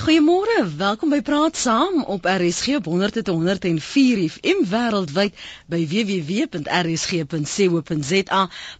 Goeiemôre, welkom by Praat Saam op RSG op 100.104 FM wêreldwyd by www.rsg.co.za.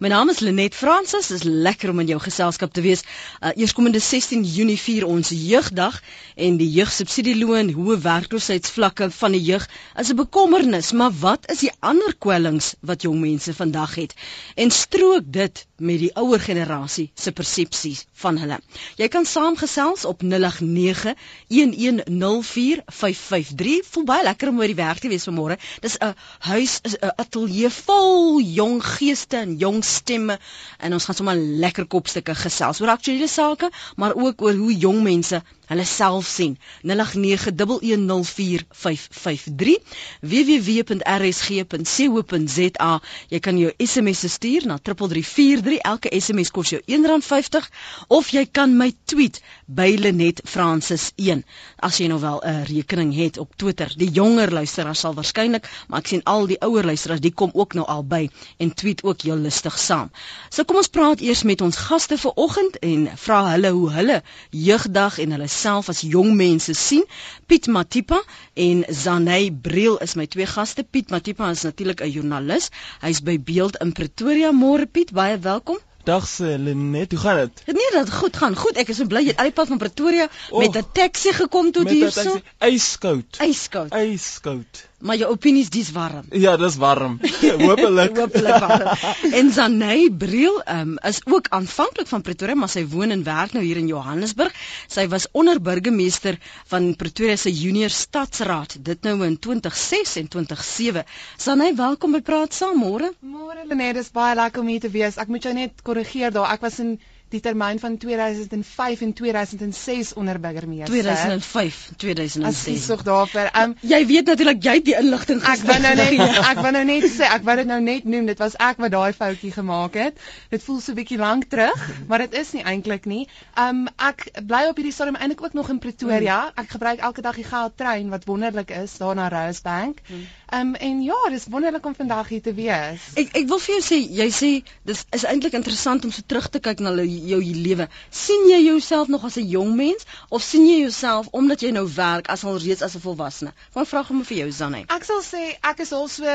My naam is Lenet Fransis. Dit is lekker om in jou geselskap te wees. Uh, Eerskomende 16 Junie vier ons jeugdag en die jeugsubsidieloon, hoë werkloosheidsvlakke van die jeug is 'n bekommernis, maar wat is die ander kwellings wat jong mense vandag het? En strook dit met die ouer generasie se persepsies van hulle. Jy kan saamgesels op 089 0891104553. Voel baie lekker om oor die werk te wees vanmôre. Dis 'n huis, 'n ateljee vol jong geeste en jong stemme en ons gaan sommer lekker kopstukke gesels oor aktuelle sake, maar ook oor hoe jong mense hulle self sien. 0891104553 www.rsg.co.za jy kan jou SMS stuur na 3343 elke SMS kos jou R1.50 of jy kan my tweet by Lenet Francis 1 as jy nou wel 'n rekening het op Twitter. Die jonger luisteraars sal waarskynlik maar ek sien al die ouer luisteraars die kom ook nou al by en tweet ook heel lustig saam. So kom ons praat eers met ons gaste vir oggend en vra hulle hoe hulle jeugdag en hulle self as jong mense sien. Piet Matipa en Zanay Briel is my twee gaste. Piet Matipa is natuurlik 'n joernalis. Hy's by Beeld in Pretoria. Môre Piet, baie welkom. Dag Selenet, hoe gaan dit? Dit nee, dit goed gaan. Goed, ek is so bly jy het al die pad van Pretoria oh, met 'n taxi gekom tot hierso. Yskoud. Yskoud. Yskoud. Maar jou opinies dis warm. Ja, dis warm. Hoopelik. Hoopelik warm. En Zanay Briel um, is ook aanvanklik van Pretoria, maar sy woon en werk nou hier in Johannesburg. Sy was onderburgemeester van Pretoria se Junior Stadsraad, dit nou in 2006 en 2007. Zanay, welkom by Praat Saam môre. Môre Lenet, dis baie lekker om hier te wees. Ek moet jou net korrigeer daar. Ek was in die termyn van 2005 en 2006 onder burgemeester. 2005, 2006. Ek sorg daarvoor. Um, jy weet natuurlik jy het die inligting Ek wou nou net ek wou nou net sê, ek wou dit nou net noem, dit was ek wat daai foutjie gemaak het. Dit voel so bietjie lank terug, maar dit is nie eintlik nie. Um ek bly op hierdie stadium eintlik ook nog in Pretoria. Ek gebruik elke dag die geldtrein wat wonderlik is daar na Rosebank. Hmm. Um en ja, dis wonderlik om vandag hier te wees. Ek ek wil vir jou sê, jy sê dis is eintlik interessant om so terug te kyk na jou lewe. sien jy jouself nog as 'n jong mens of sien jy jouself omdat jy nou werk as al reeds as 'n volwassene? Wat vra ek vir jou Zanay? Ek sal sê ek is also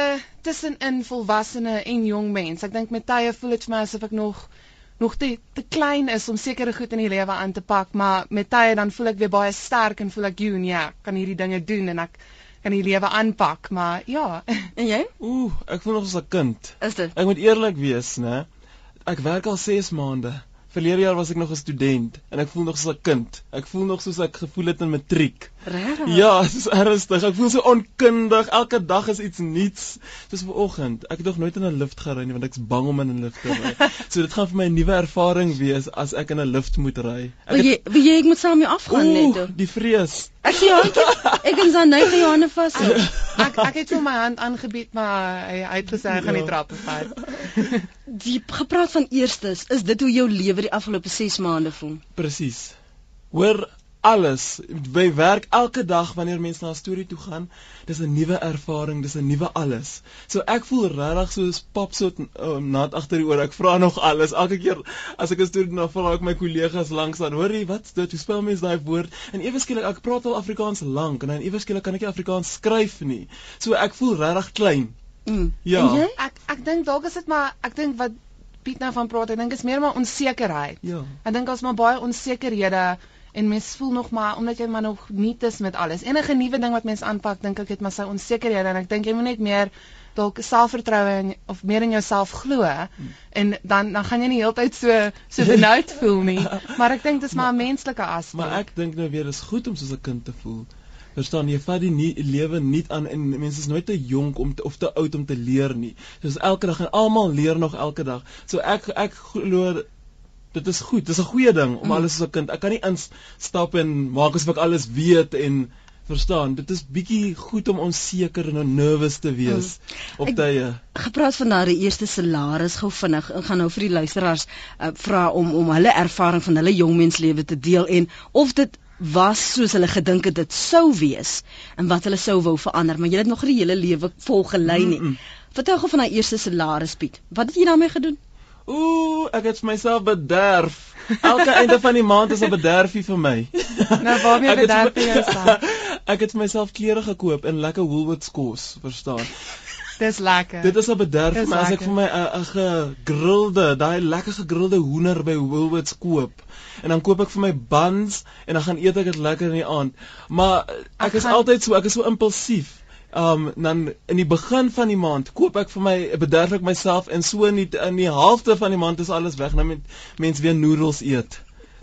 tussenin volwassene en jong mens. Ek dink met tye voel dit vir my asof ek nog nog te te klein is om sekere goed in die lewe aan te pak, maar met tye dan voel ek weer baie sterk en voel ek jy ja, kan hierdie dinge doen en ek kan die lewe aanpak, maar ja. En jy? Ooh, ek voel nog as 'n kind. Is dit? Ek moet eerlik wees, né? Ek werk al 6 maande. Verlede jaar was ek nog 'n student en ek voel nog soos 'n kind. Ek voel nog soos ek gevoel het in matriek. Regtig? Ja, dit is ernstig. Ek voel so onkundig. Elke dag is iets nuuts. Soos vanoggend. Ek het nog nooit in 'n lift gery nie want ek's bang om in 'n lift te ry. so dit gaan vir my 'n nuwe ervaring wees as ek in 'n lift moet ry. Ek Wie wie jy ek moet saam jou afgaan net. Oeh, die vrees. Ek sien handjie. Ek en sy nege Johanne vas. Ek ek het vir my hand aangebied maar hy hy het gesê hy gaan nie ja. trappe vat. Die gepraat van eerstes, is dit hoe jou lewe die afgelope 6 maande voel? Presies. Hoor alles by werk elke dag wanneer mense na 'n storie toe gaan, dis 'n nuwe ervaring, dis 'n nuwe alles. So ek voel regtig soos papsot um, nat agter die oor. Ek vra nog alles elke keer as ek 'n storie na vra ek my kollegas langs dan, hoor jy wat's dit? Hoe spel mense daai woord? En ewe skielik ek praat al Afrikaans lank en dan ewe skielik kan ek nie Afrikaans skryf nie. So ek voel regtig klein. Mm. Ja. Ek ek dink dalk is dit maar ek dink wat Piet nou van praat, ek dink is meer maar onsekerheid. Ja. Ek dink ons maar baie onsekerhede en mens voel nog maar omdat jy maar nog nie tes met alles. Enige nuwe ding wat mens aanpak, dink ek het maar sy onsekerhede en ek dink jy moet net meer dalk selfvertroue en of meer in jouself glo hmm. en dan dan gaan jy nie heeltyd so so benoud voel nie. Maar ek dink dit is maar 'n menslike aspek. Maar ek dink nou weer is goed om soos 'n kind te voel. Verstaan jy, vat die nie, lewe nie aan en mense is nooit te jonk om te, of te oud om te leer nie. Soos elke dag en almal leer nog elke dag. So ek ek glo dit is goed. Dis 'n goeie ding om mm. alles as 'n kind. Ek kan nie instap en maak asof ek alles weet en verstaan. Dit is bietjie goed om onseker en nervous te wees mm. op tye. Gepraat van daai eerste salaris gou vinnig. Ek gaan nou vir die luisteraars uh, vra om om hulle ervaring van hulle jongmenslewe te deel en of dit was soos hulle gedink het dit sou wees en wat hulle sou wou verander, maar jy het nog die hele lewe volgelei nie. Mm -mm. Vertel gou van daai eerste salaris Piet. Wat het jy daarmee gedoen? Ooh, ek het myself bederf. Elke einde van die maand is 'n bederfie vir my. Nou waarmee bederf jy jouself? Ek het myself klere gekoop in lekker Woolworths kos, verstaan. Dis lekker. Dit is 'n bederf Dis my as ek lekker. vir my 'n 'n gegrilde, daai lekker gegrilde hoender by Woolworths koop. En dan koop ek vir my buns en dan gaan eet ek dit lekker in die aand. Maar eh, ek Ek is gaan- altyd so, ek is so impulsief. Um dan in die begin van die maand koop ek vir my bederf ek myself en so in die in die helfte van die maand is alles weg. Nou met mense weer noedels eet.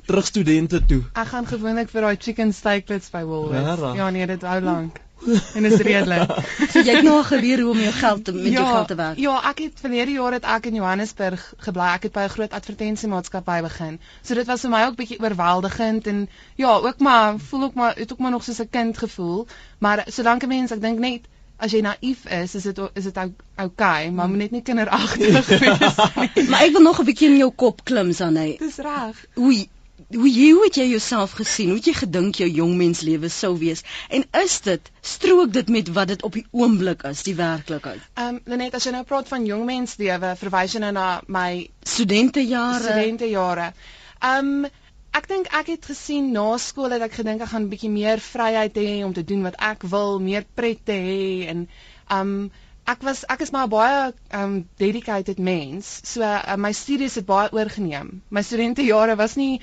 Terug studente toe. Ek gaan gewoonlik vir daai chicken steaklets by Woolworths. Ja nee, dit hou lank. En is redelik. So jy het nou al geleer hoe om jou geld te met jou geld te werk. Ja, ek het verlede jaar het ek in Johannesburg gebly. Ek het by 'n groot advertensiemaatskappy begin. So dit was vir my ook bietjie oorweldigend en ja, ook maar voel ook maar het ook maar nog soos 'n kind gevoel. Maar solank 'n mens, ek dink net as jy naïef is, is dit is dit ou- okay, maar moet net nie kinderagtig wees nie. Maar ek wil nog 'n bietjie in jou kop klim Sanay. Dis reg. Jy- hoe jy hoe het jy jouself gesien? Hoe het jy gedink jou jongmenslewe sou wees? En is dit strook dit met wat dit op die oomblik is, die werklikheid? Ehm um, net as jy nou praat van jongmenslewe, verwys jy nou na my Studentejare. studentejare. Ehm um, ek dink ek het gesien na skool het ek gedink ek gaan 'n bietjie meer vryheid hê om te doen wat ek wil, meer pret te hê en ehm um, ek was ek is maar baie um, dedicated mens. So uh, my studies het baie oorgeneem. My studentejare was nie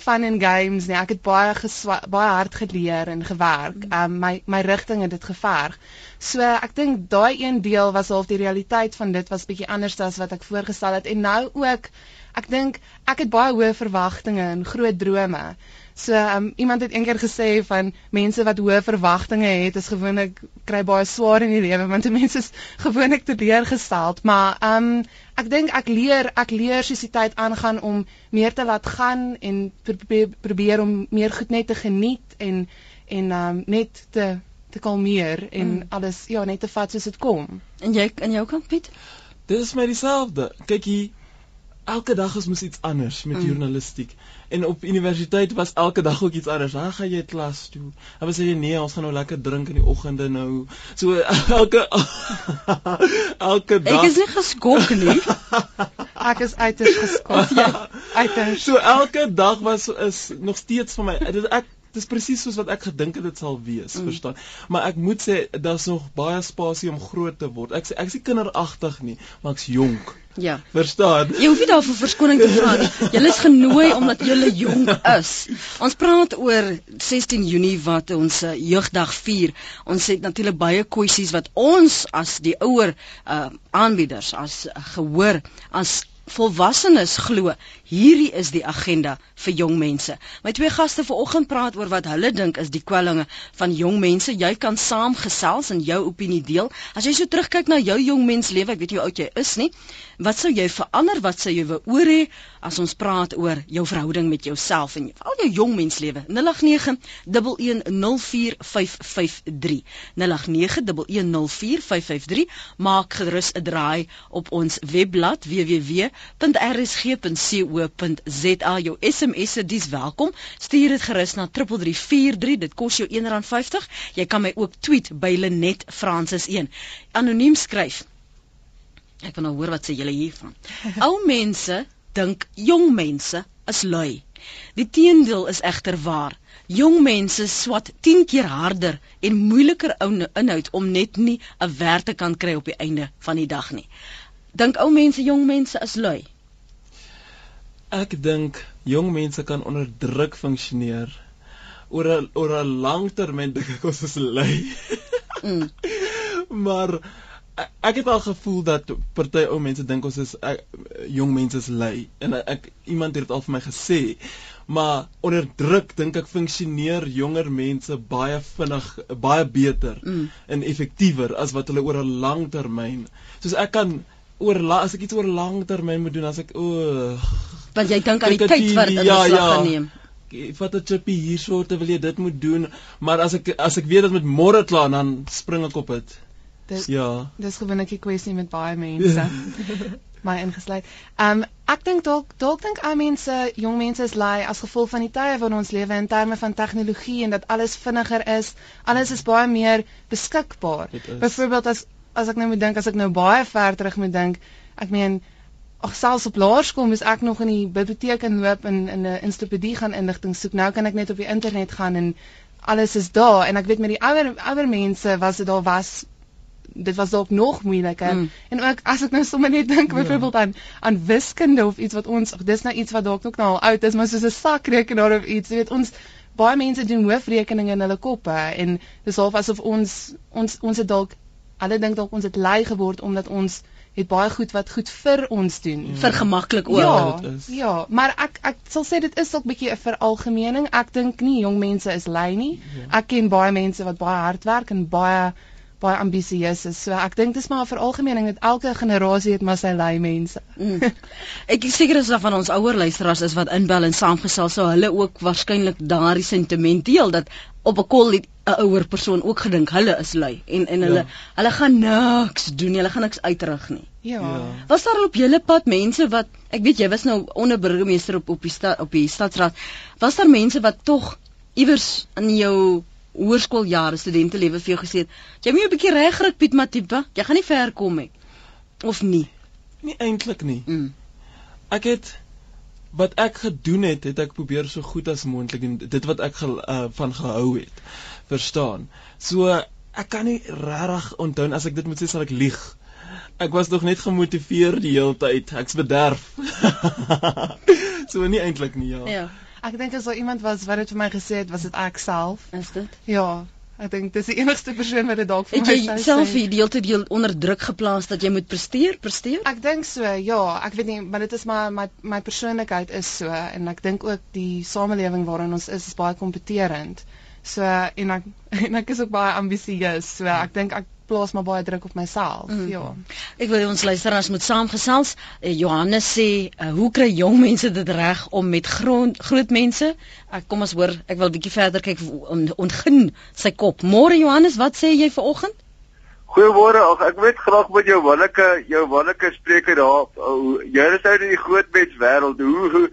fun and games nie. Ek het baie baie hard geleer en gewerk. Um, my my rigting het dit geverg. So ek dink daai een deel was half die realiteit van dit was bietjie anders as wat ek voorgestel het en nou ook ek dink ek het baie hoë verwagtinge en groot drome. So um, iemand het eendag gesê van mense wat hoë verwagtinge het is gewoonlik kry baie swaar in die lewe want mense is gewoonlik teleurgestel, maar um, ek dink ek leer ek leer soos die tyd aangaan om meer te laat gaan en probeer, probeer om meer goed net te geniet en en um, net te te kalmeer en Mm. alles ja net te vat soos dit kom. En jy aan jou kant Piet? Dit is my dieselfde. Kyk hier, elke dag is mos iets anders met Mm. journalistiek. En op universiteit was elke dag ook iets anders. Dan gaan jy klas toe. Dan sê jy nee, ons gaan nou lekker drink in die oggende nou. So elke elke dag. Ek is nie geskok nie. Ek is uiters geskok. Jy uiters. So elke dag was is nog steeds vir my. Dit ek dis presies soos wat ek gedink het dit sal wees, Mm. mm. verstaan? Maar ek moet sê daar's nog baie spasie om groot te word. Ek sê ek is nie kinderagtig nie, maar ek's jonk. Ja. Verstaan? Jy hoef nie daarvoor verskoning te vra nie. Julle is genooi omdat julle jonk is. Ons praat oor 16 Junie wat ons uh, jeugdag vier. Ons het natuurlik baie kwessies wat ons as die ouer uh, aanbieders as uh, gehoor as volwassenes glo hierdie is die agenda vir jong mense. My twee gaste vanoggend praat oor wat hulle dink is die kwellinge van jong mense. Jy kan saamgesels en jou opinie deel. As jy so terugkyk na jou jong menslewe, ek weet hoe oud jy is nie, wat sou jy verander? Wat sou jy wou oor hê as ons praat oor jou verhouding met jouself en al jou jong menslewe? 0891104553. 0891104553. Maak gerus 'n draai op ons webblad www.rsg.co.za. Jou SMS'e dis welkom. Stuur dit gerus na 3343. Dit kos jou R1.50. Jy kan my ook tweet by Lenet Francis 1. Anoniem skryf. Ek wil nou hoor wat sê julle hiervan. Ou mense dink jong mense is lui. Die teendeel is egter waar. Jong mense swat 10 keer harder en moeiliker ou- inhoud om net nie 'n werk te kan kry op die einde van die dag nie. Dink ou mense jong mense is lui. Ek dink jong mense kan onder druk funksioneer. Oor 'n oor 'n lang termyn dink ek ons is lui. Mm. maar ek, ek het al gevoel dat party ou mense dink ons is ek, jong mense is lui en ek iemand het dit al vir my gesê. Maar onder druk dink ek funksioneer jonger mense baie vinnig, baie beter Mm. en effektiewer as wat hulle oor 'n lang termyn. Soos ek kan oor la, as ek iets oor lang termyn moet doen as ek o oh, Want jy dink aan die tyd wat dit ja, ja. geneem. Vat 'n chippie hierso terwyl jy dit moet doen, maar as ek as ek weet dit met môre klaar dan spring ek op dit. Dit Ja. dis gewoonlik 'n kwessie met baie mense. my ingesluit. Um ek dink dalk dalk dink ou mense, jong mense is lui as gevolg van die tye van ons lewe in terme van tegnologie en dat alles vinniger is. Alles is baie meer beskikbaar. Byvoorbeeld as as ek nou moet dink as ek nou baie ver terug moet dink, ek meen ag selfs op laerskool moes ek nog in die biblioteek inloop en in 'n ensiklopedie gaan inligting soek. Nou kan ek net op die internet gaan en alles is daar en ek weet met die ouer ouer mense was dit daar was dit was dalk nog moeiliker mm. en ook as ek nou sommer net dink ja. byvoorbeeld aan aan wiskunde of iets wat ons dis nou iets wat dalk ook nou al oud is maar soos 'n sakrekenaar of iets jy weet ons baie mense doen hoofrekeninge in hulle koppe en dis half asof ons ons ons het dalk hulle dink dalk ons het lui geword omdat ons het baie goed wat goed vir ons doen. Ja. Vir gemaklik ook. Ja, ja, maar ek ek sal sê dit is dalk bietjie 'n veralgemening. Ek dink nie jong mense is lui nie. Ja. Ek ken baie mense wat baie hard werk en baie baie ambisieus is. So ek dink dis maar 'n veralgemening dat elke generasie het maar sy lui mense. Mm. Ek is seker as van ons ouer luisteraars is wat inbel en saamgesel sou hulle ook waarskynlik daardie sentiment deel dat op 'n kol 'n ouer persoon ook gedink hulle is lui en en hulle ja. hulle gaan niks doen, hulle gaan niks uitrig nie. Ja. ja. Was daar op julle pad mense wat ek weet jy was nou onder burgemeester op op die stad op die stadsraad. Was daar mense wat tog iewers in jou hoërskooljare studente lewe vir jou gesê het, jy moet 'n bietjie regryk Piet Matipa, jy gaan nie ver kom nie. Of nie? Nie eintlik nie. Mm. Ek het wat ek gedoen het, het ek probeer so goed as moontlik doen. Dit wat ek ge, uh, van gehou het. Verstaan? So ek kan nie regtig onthou as ek dit moet sê sal ek lieg. Ek was nog net gemotiveer die hele tyd. Ek's bederf. so nie eintlik nie, ja. Ja. Ek dink as daar iemand was wat dit vir my gesê het, was dit ek self. Is dit? Ja. Ek dink dis die enigste persoon wat dit dalk vir my sê. Jy self die hele tyd deel onder druk geplaas dat jy moet presteer, presteer? Ek dink so. Ja, ek weet nie, maar dit is maar my my persoonlikheid is so en ek dink ook die samelewing waarin ons is is baie kompeterend. So en ek en ek is ook baie ambisieus. So ek dink ek plaas maar baie druk op myself. Mm. Ja. Ek wil ons luisteraars moet saamgesels. Uh, Johannes sê, uh, hoe kry jong mense dit reg om met groot groot mense? Ek uh, kom ons hoor, ek wil bietjie verder kyk on, ontgin sy kop. Môre Johannes, wat sê jy vir oggend? Goeiemôre. Ek weet graag met jou wonderlike jou wonderlike spreuke daar. Jy is uit in die groot mens wêreld. Hoe hoe,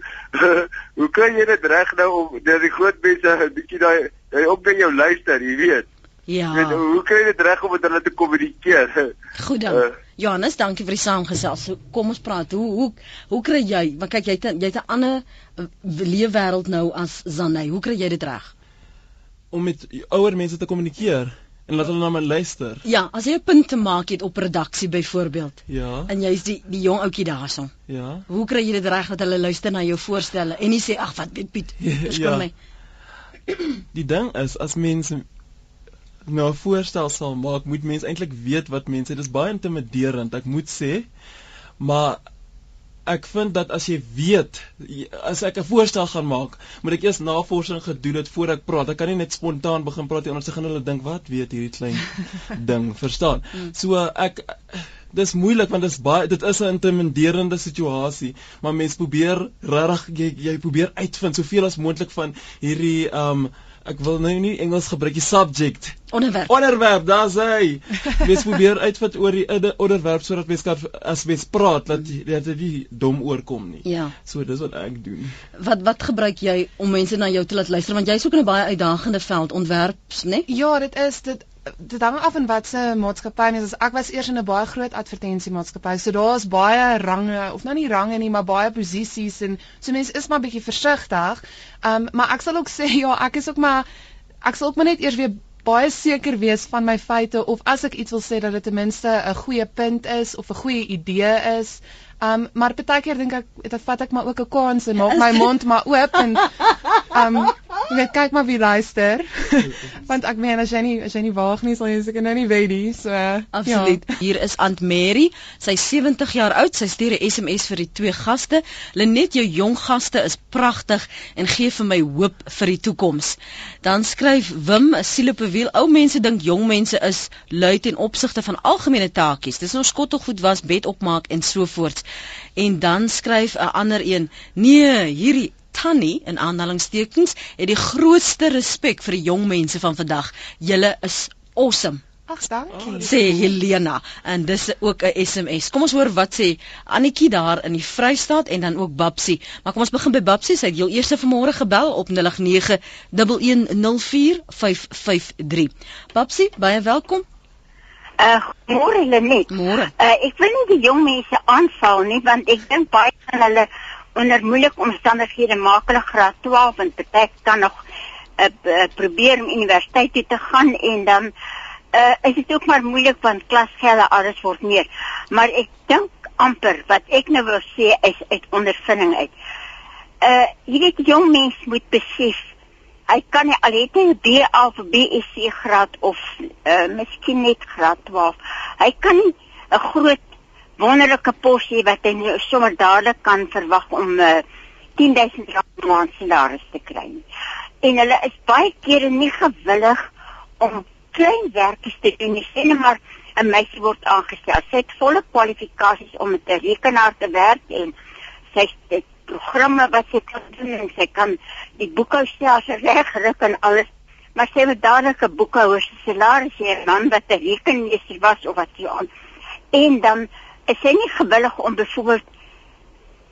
hoe kan jy dit reg nou om deur die groot mense 'n bietjie daai jy ook net jou luister, jy weet. Ja. En hoe kry jy dit reg om met hulle te kommunikeer? Goed dan. Uh, Johannes, dankie vir die saamgesels. Kom ons praat. Hoe hoe hoe kry jy? Want kyk jy het jy het 'n ander eh, leefwêreld nou as Zanay. Hoe kry jy dit reg? Om met ouer mense te kommunikeer en laat hulle na my luister. Ja, as jy 'n punt te maak het op redaksie byvoorbeeld. Ja. En jy's die die jong ouetjie daarson. Ja. Hoe kry jy dit reg dat hulle luister na jou voorstelle en nie sê ag wat weet Piet, verskoon ja. my. Die ding is as mense nou 'n voorstel sal maak, moet mense eintlik weet wat mense, dit is baie intimiderend, ek moet sê. Maar ek vind dat as jy weet, as ek 'n voorstel gaan maak, moet ek eers navorsing gedoen het voor ek praat. Ek kan nie net spontaan begin praat nie, anders gaan hulle dink, "Wat weet hierdie klein ding?" Verstaan? Hmm. So ek dis moeilik want dit is baie dit is 'n intimiderende situasie, maar mense probeer regtig jy, jy probeer uitvind soveel as moontlik van hierdie um ek wil nou nie Engels gebruik die subject. Onderwerp. Onderwerp daar's hy. Mens probeer uitvat oor die onderwerp sodat mens kan as mens praat dat dat dit nie dom oorkom nie. Ja. So dis wat ek doen. Wat wat gebruik jy om mense na jou te laat luister? Want jy's ook in 'n baie uitdagende veld ontwerps nê ja dit is dit dit hang af van wat se maatskappy is. Ek was eers in 'n baie groot advertensiemaatskappy. So daar's baie range of nou nie range nie, maar baie posisies en so mense is maar bietjie versigtig. Um, maar ek sal ook sê ja, ek is ook maar ek sal ook maar net eers weer baie seker wees van my feite of as ek iets wil sê dat dit ten minste 'n goeie punt is of 'n goeie idee is. Um, maar baie keer dink ek dit vat ek maar ook 'n kans en maak my mond maar oop en um, Jy weet kyk maar wie luister. Want ek meen as jy nie as jy nie waag nie sal jy seker nou nie weet nie. So absoluut. Ja. Hier is Aunt Mary. Sy's 70 jaar oud. Sy stuur 'n SMS vir die twee gaste. Lenet jou jong gaste is pragtig en gee vir my hoop vir die toekoms. Dan skryf Wim 'n sielepewiel. Ou mense dink jong mense is lui ten opsigte van algemene taakies. Dis nou skottelgoed was, bed opmaak en so voort. En dan skryf 'n ander een: "Nee, hierdie Tannie in aanhalingstekens het die grootste respek vir die jong mense van vandag. Julle is awesome. Ag, dankie. Oh, sê Helena en dis ook 'n SMS. Kom ons hoor wat sê Annetjie daar in die Vrystaat en dan ook Babsie. Maar kom ons begin by Babsie. Sy het heel eers vanmôre gebel op 0891104553. Babsie, baie welkom. Uh môre Lenet. Môre. Uh ek wil nie die jong mense aanval nie want ek dink baie van hulle onder moeilike omstandighede maak hulle graad 12 en party kan nog uh, uh, probeer om universiteit toe te gaan en dan uh is dit ook maar moeilik want klasgelde alles word meer. Maar ek dink amper wat ek nou wil sê is uit ondervinding uit. Uh jy weet jong mens moet besef hy kan nie al het hy 'n BA of BSc graad of uh miskien net graad 12. Hy kan nie 'n groot wonderlike posie wat hy nou sommer dadelik kan verwag om uh, 10000 rand maand salaris te kry. En hulle is baie kere nie gewillig om klein werkies te doen nie. Sien maar 'n meisie word aangestel. Sy het volle kwalifikasies om met 'n rekenaar te werk en sy het programme wat sy kan doen en sy kan die boekhoudstelsel regryk en alles. Maar sy het dadelik 'n boekhouer se salaris hê, man wat 'n rekenmeester was of wat jy aan. En dan is sy nie gewillig om byvoorbeeld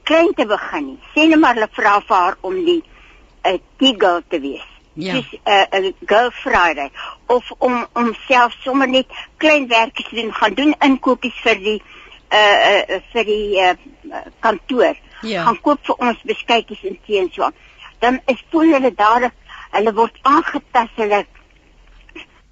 klein te begin nie. Sê net maar hulle vra vir haar om die 'n uh, tea-girl te wees. Ja. Dis 'n uh, 'n girl Friday of om om self sommer net klein werkies te doen, gaan doen inkopies vir die uh, uh vir die uh, kantoor. Ja. Gaan koop vir ons beskuitjies en tee en so. Dan is voel hulle dadelik hulle word aangetas hulle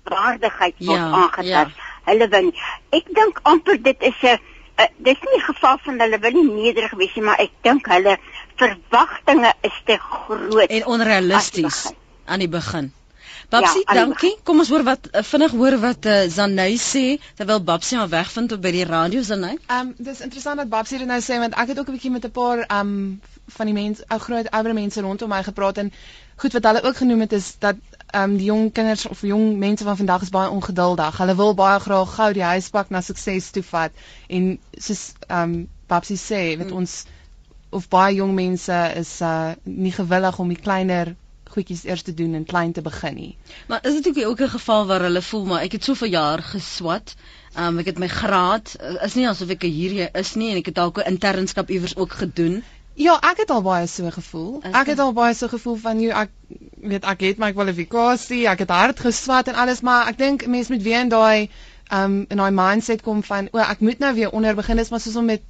waardigheid word Ja, aangetas. ja. Hulle wil nie. Ek dink amper dit is 'n uh, dis nie 'n geval van hulle wil nie nederig wees nie, maar ek dink hulle verwagtinge is te groot. En onrealisties aan die begin. Babsie, Ja, die dankie. Kom ons hoor wat uh, vinnig hoor wat uh, Zanay sê terwyl Babsie haar wegvind op by die radio Zanay. Ehm um, dis interessant dat Babsie dit nou sê want ek het ook 'n bietjie met 'n paar ehm um, van die mense, ou groot ouer mense rondom my gepraat en goed wat hulle ook genoem het is dat ehm um, die jong kinders of jong mense van vandag is baie ongeduldig. Hulle wil baie graag gou die huispak na sukses toe vat en soos ehm um, Babsie sê, weet Mm. ons of baie jong mense is uh nie gewillig om die kleiner goedjies eers te doen en klein te begin nie. Maar is dit ook ook 'n geval waar hulle voel maar ek het soveel jaar geswat. Um, ek het my graad uh, is nie asof ek 'n hier is nie en ek het dalk 'n internskap iewers ook gedoen. Ja, ek het al baie so gevoel. Is Ek het al baie so gevoel van jy ek weet ek het my kwalifikasie, ek het hard geswat en alles, maar ek dink 'n mens moet weer in daai um in daai mindset kom van o, ek moet nou weer onder begin, dis maar soos om met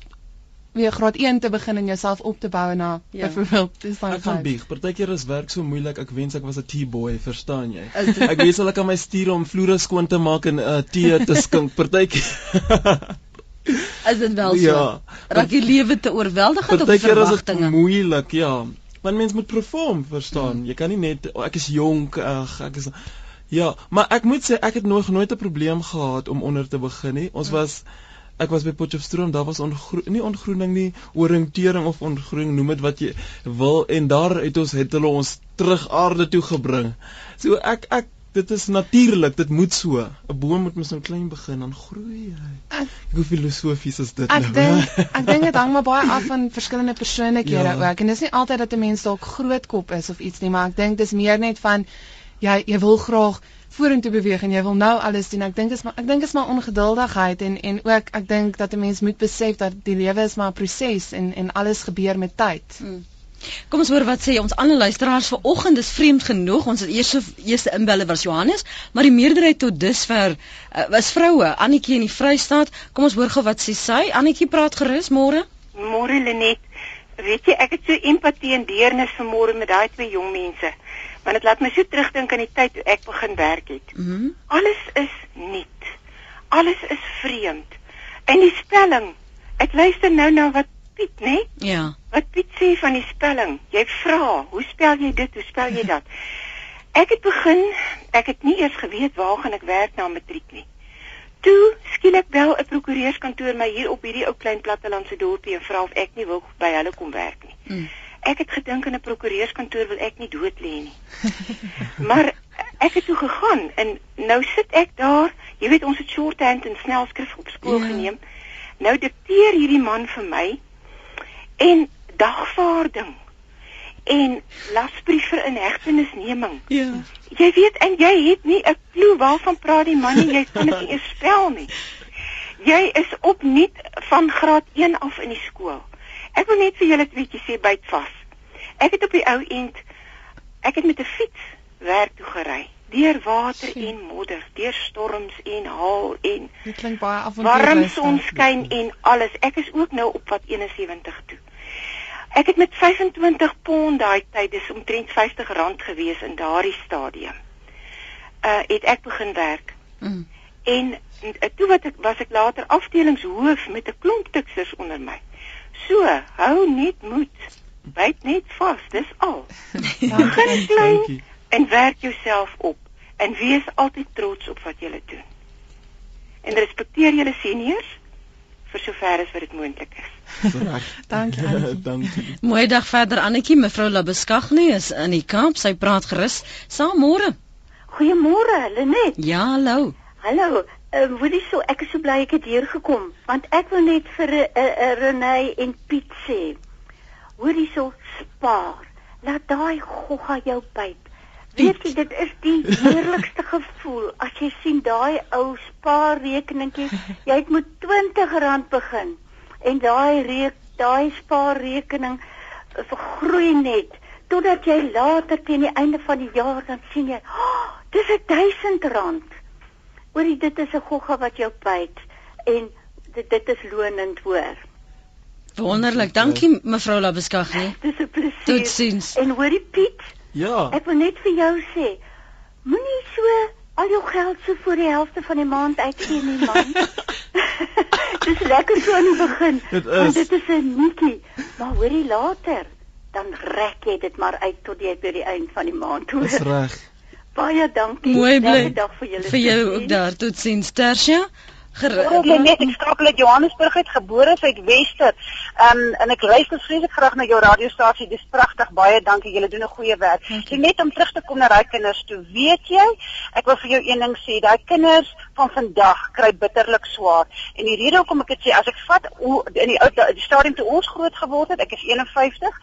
weer graad 1 te begin en jouself op te bou na Ja. byvoorbeeld dis dan Ek gaan bieg. Partykeer is werk so moeilik. Ek wens ek was 'n tea-boy, verstaan jy? Ek wens hulle kan my stuur om vloere skoon te maak en 'n uh, tee te skink. Partykeer Is dit wel so? Ja. Raak die lewe te oorweldigend op Partykeer is dit verwagtinge? moeilik, ja. Want mens moet perform, verstaan? Jy kan nie net oh, ek is jonk, ag, ek is Ja, maar ek moet sê ek het nog nooit 'n probleem gehad om onder te begin nie. Ons was ek was by Potchefstroom, daar was ongro nie ongroening nie, oriëntering of ongroening, noem dit wat jy wil en daar het ons het hulle ons terug aarde toe gebring. So ek ek dit is natuurlik, dit moet so. 'n Boom moet mos nou klein begin dan groei hy. Ek- Hoe filosofies is dit Ek nou? dink ek dink dit hang maar baie af van verskillende persoonlikhede Ja. ook en dis nie altyd dat 'n mens dalk grootkop is of iets nie, maar ek dink dis meer net van jy jy wil graag vorentoe beweeg en jy wil nou alles doen. Ek dink is maar ek dink is maar ongeduldigheid en en ook ek dink dat 'n mens moet besef dat die lewe is maar 'n proses en en alles gebeur met tyd. Kom ons hoor wat sê ons ander luisteraars vanoggend is vreemd genoeg. Ons eerste eerste inbelle was Johannes, maar die meerderheid tot dusver uh, was vroue. Annetjie in die Vrystaat. Kom ons hoor gou wat sê sy. Annetjie praat gerus môre. Môre Lenet. Weet jy, ek het so empatie en deernis vanmôre met daai twee jong mense. Want dit laat my so terugdink aan die tyd toe ek begin werk het. Mm Alles is nuut. Alles is vreemd. En die spelling. Ek luister nou na wat Piet, né? ja. Wat Piet sê van die spelling. Jy vra, hoe spel jy dit? Hoe spel jy dat? Ek het begin, ek het nie eers geweet waar gaan ek werk na matriek nie. Toe skielik bel 'n prokureurskantoor my hier op hierdie ou klein plattelandse dorpie en vra of ek nie wil by hulle kom werk nie. Mm. Ek het gedink in 'n prokureurskantoor wil ek nie dood lê nie. maar ek het toe gegaan en nou sit ek daar, jy weet ons het shorthand en snelskrif op skool Ja. geneem. Nou dikteer hierdie man vir my en dagvaarding en lasbrief vir inhegtenisneming. Ja. Jy weet en jy het nie 'n klou waarvan praat die man nie, jy kan dit nie eens spel nie. Jy is opnuut van graad 1 af in die skool. Ek wil net vir julle 'n bietjie sê byt vas. Ek het op die ou end ek het met 'n fiets werk toe gery. Deur water Sjoe. en modder, deur storms en haal en Dit klink baie avontuurlik. warm sonskyn en alles. Ek is ook nou op wat 71 toe. Ek het met 25 pond daai tyd, dis omtrent R50 gewees in daardie stadium. Uh het ek begin werk. Mm. En uh, toe wat ek was ek later afdelingshoof met 'n klomp tiksers onder my. So, hou net moed. Byt net vas, dis al. Begin klein en werk jouself op en wees altyd trots op wat jy doen. En respekteer julle seniors vir sover as wat dit moontlik is. Dankie. Dankie. Mooi dag verder Annetjie, mevrou Labeskagni is in die Kaap. Sy praat gerus. Saam môre. Goeiemôre, Lenet. Ja, hallo. Hallo. Ehm uh, hoorie so, ek is so bly ek het hier gekom want ek wil net vir uh, uh, Renay en Piet sê. Hoorie so, spaar. Laat daai gogga jou byt. Weet jy, dit is die heerlikste gevoel as jy sien daai ou spaarrekeningkie. Jy het met R20 begin en daai reek daai spaarrekening eh, vergroei net totdat jy later teen die einde van die jaar dan sien jy, oh, dis R1000. Oorie dit is 'n gogga wat jou byt en dit dit is lonend hoor. Wonderlik. Dankie mevrou Labeskagni. Dis 'n plesier. Totsiens. En hoorie Piet, Ja. ek wil net vir jou sê, moenie so al jou geld so voor die helfte van die maand uitgee nie man. Dis lekker so aan die begin. Dit want is. Dit is 'n netjie, maar hoorie later dan rek jy dit maar uit tot jy by die eind van die maand hoor. Dis reg. Baie dankie. Mooi bly. Dag vir julle. Vir jou ook daar. Totsiens. Tersia. Ek net ek skakel uit Johannesburg uit gebore uit Wester. Um en ek luister vreeslik graag na jou radiostasie. Dis pragtig. Baie dankie. Julle doen 'n goeie werk. So net om terug te kom na daai kinders toe. Weet jy, ek wil vir jou een ding sê. Daai kinders van vandag kry bitterlik swaar. En die rede hoekom ek dit sê, as ek vat hoe in die ou die stadium toe ons groot geword het, ek is 51,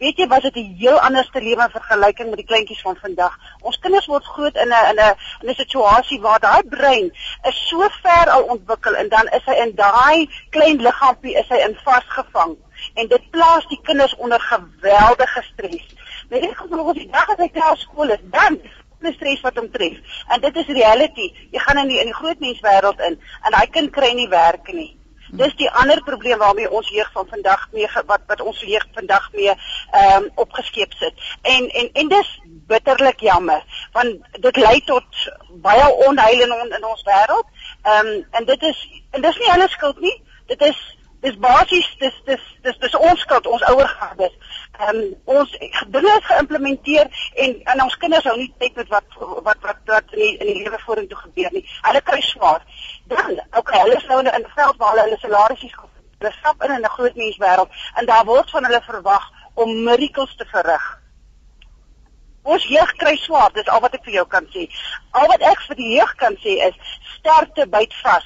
weet jy, was dit 'n heel anderste lewe in vergelyking met die kleintjies van vandag. Ons kinders word groot in 'n in 'n in 'n situasie waar daai brein is so ver al ontwikkel en dan is hy in daai klein liggaampie is hy in vasgevang en dit plaas die kinders onder geweldige stres. Net ek glo die dag as hy klaar skool is, dan die stres wat hom tref. En dit is reality. Jy gaan in die in die grootmenswêreld in en daai kind kry nie werk nie. Dis die ander probleem waarmee ons jeug van vandag mee wat wat ons jeug vandag mee ehm um, opgeskeep sit. En en en dis bitterlik jammer want dit lei tot baie onheil in on, in ons wêreld. Ehm um, en dit is en dis nie hulle skuld nie. Dit is dis basies dis dis dis dis ons skuld, ons ouergardes. Ehm um, ons dinge is geïmplementeer en en ons kinders hou nie tyd met wat wat wat wat in die, die lewe vorentoe gebeur nie. Hulle kry swaar. Dan, okay, hulle is nou in 'n veld waar hulle hulle salarisse hulle stap in 'n groot menswêreld en daar word van hulle verwag om miracles te verrig. Ons jeug kry swaar, dis al wat ek vir jou kan sê. Al wat ek vir die jeug kan sê is sterkte byt vas,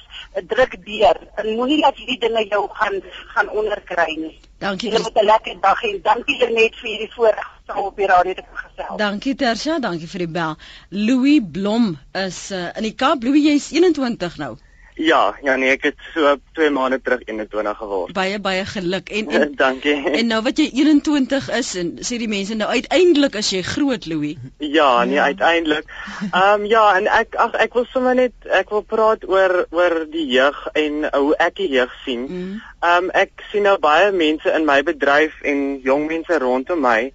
druk deur en moenie dat hierdie dinge jou gaan gaan onderkry nie. Dankie. Julle moet 'n lekker dag hê. Dankie net vir hierdie voorreg om op die radio te gesels. Dankie Tersia, dankie vir die bel. Louis Blom is uh, in die Kaap. Louis, jy's 21 nou. Ja, ja nee, ek het so 2 maande terug 21 geword. Baie baie geluk. En en Dankie. en nou wat jy 21 is en sê die mense nou uiteindelik as jy groot Louis. Ja, nee, uiteindelik. Ehm um, ja, en ek ag ek wil sommer net ek wil praat oor oor die jeug en hoe ek die jeug sien. Mm. Ehm um, ek sien nou baie mense in my bedryf en jong mense rondom my.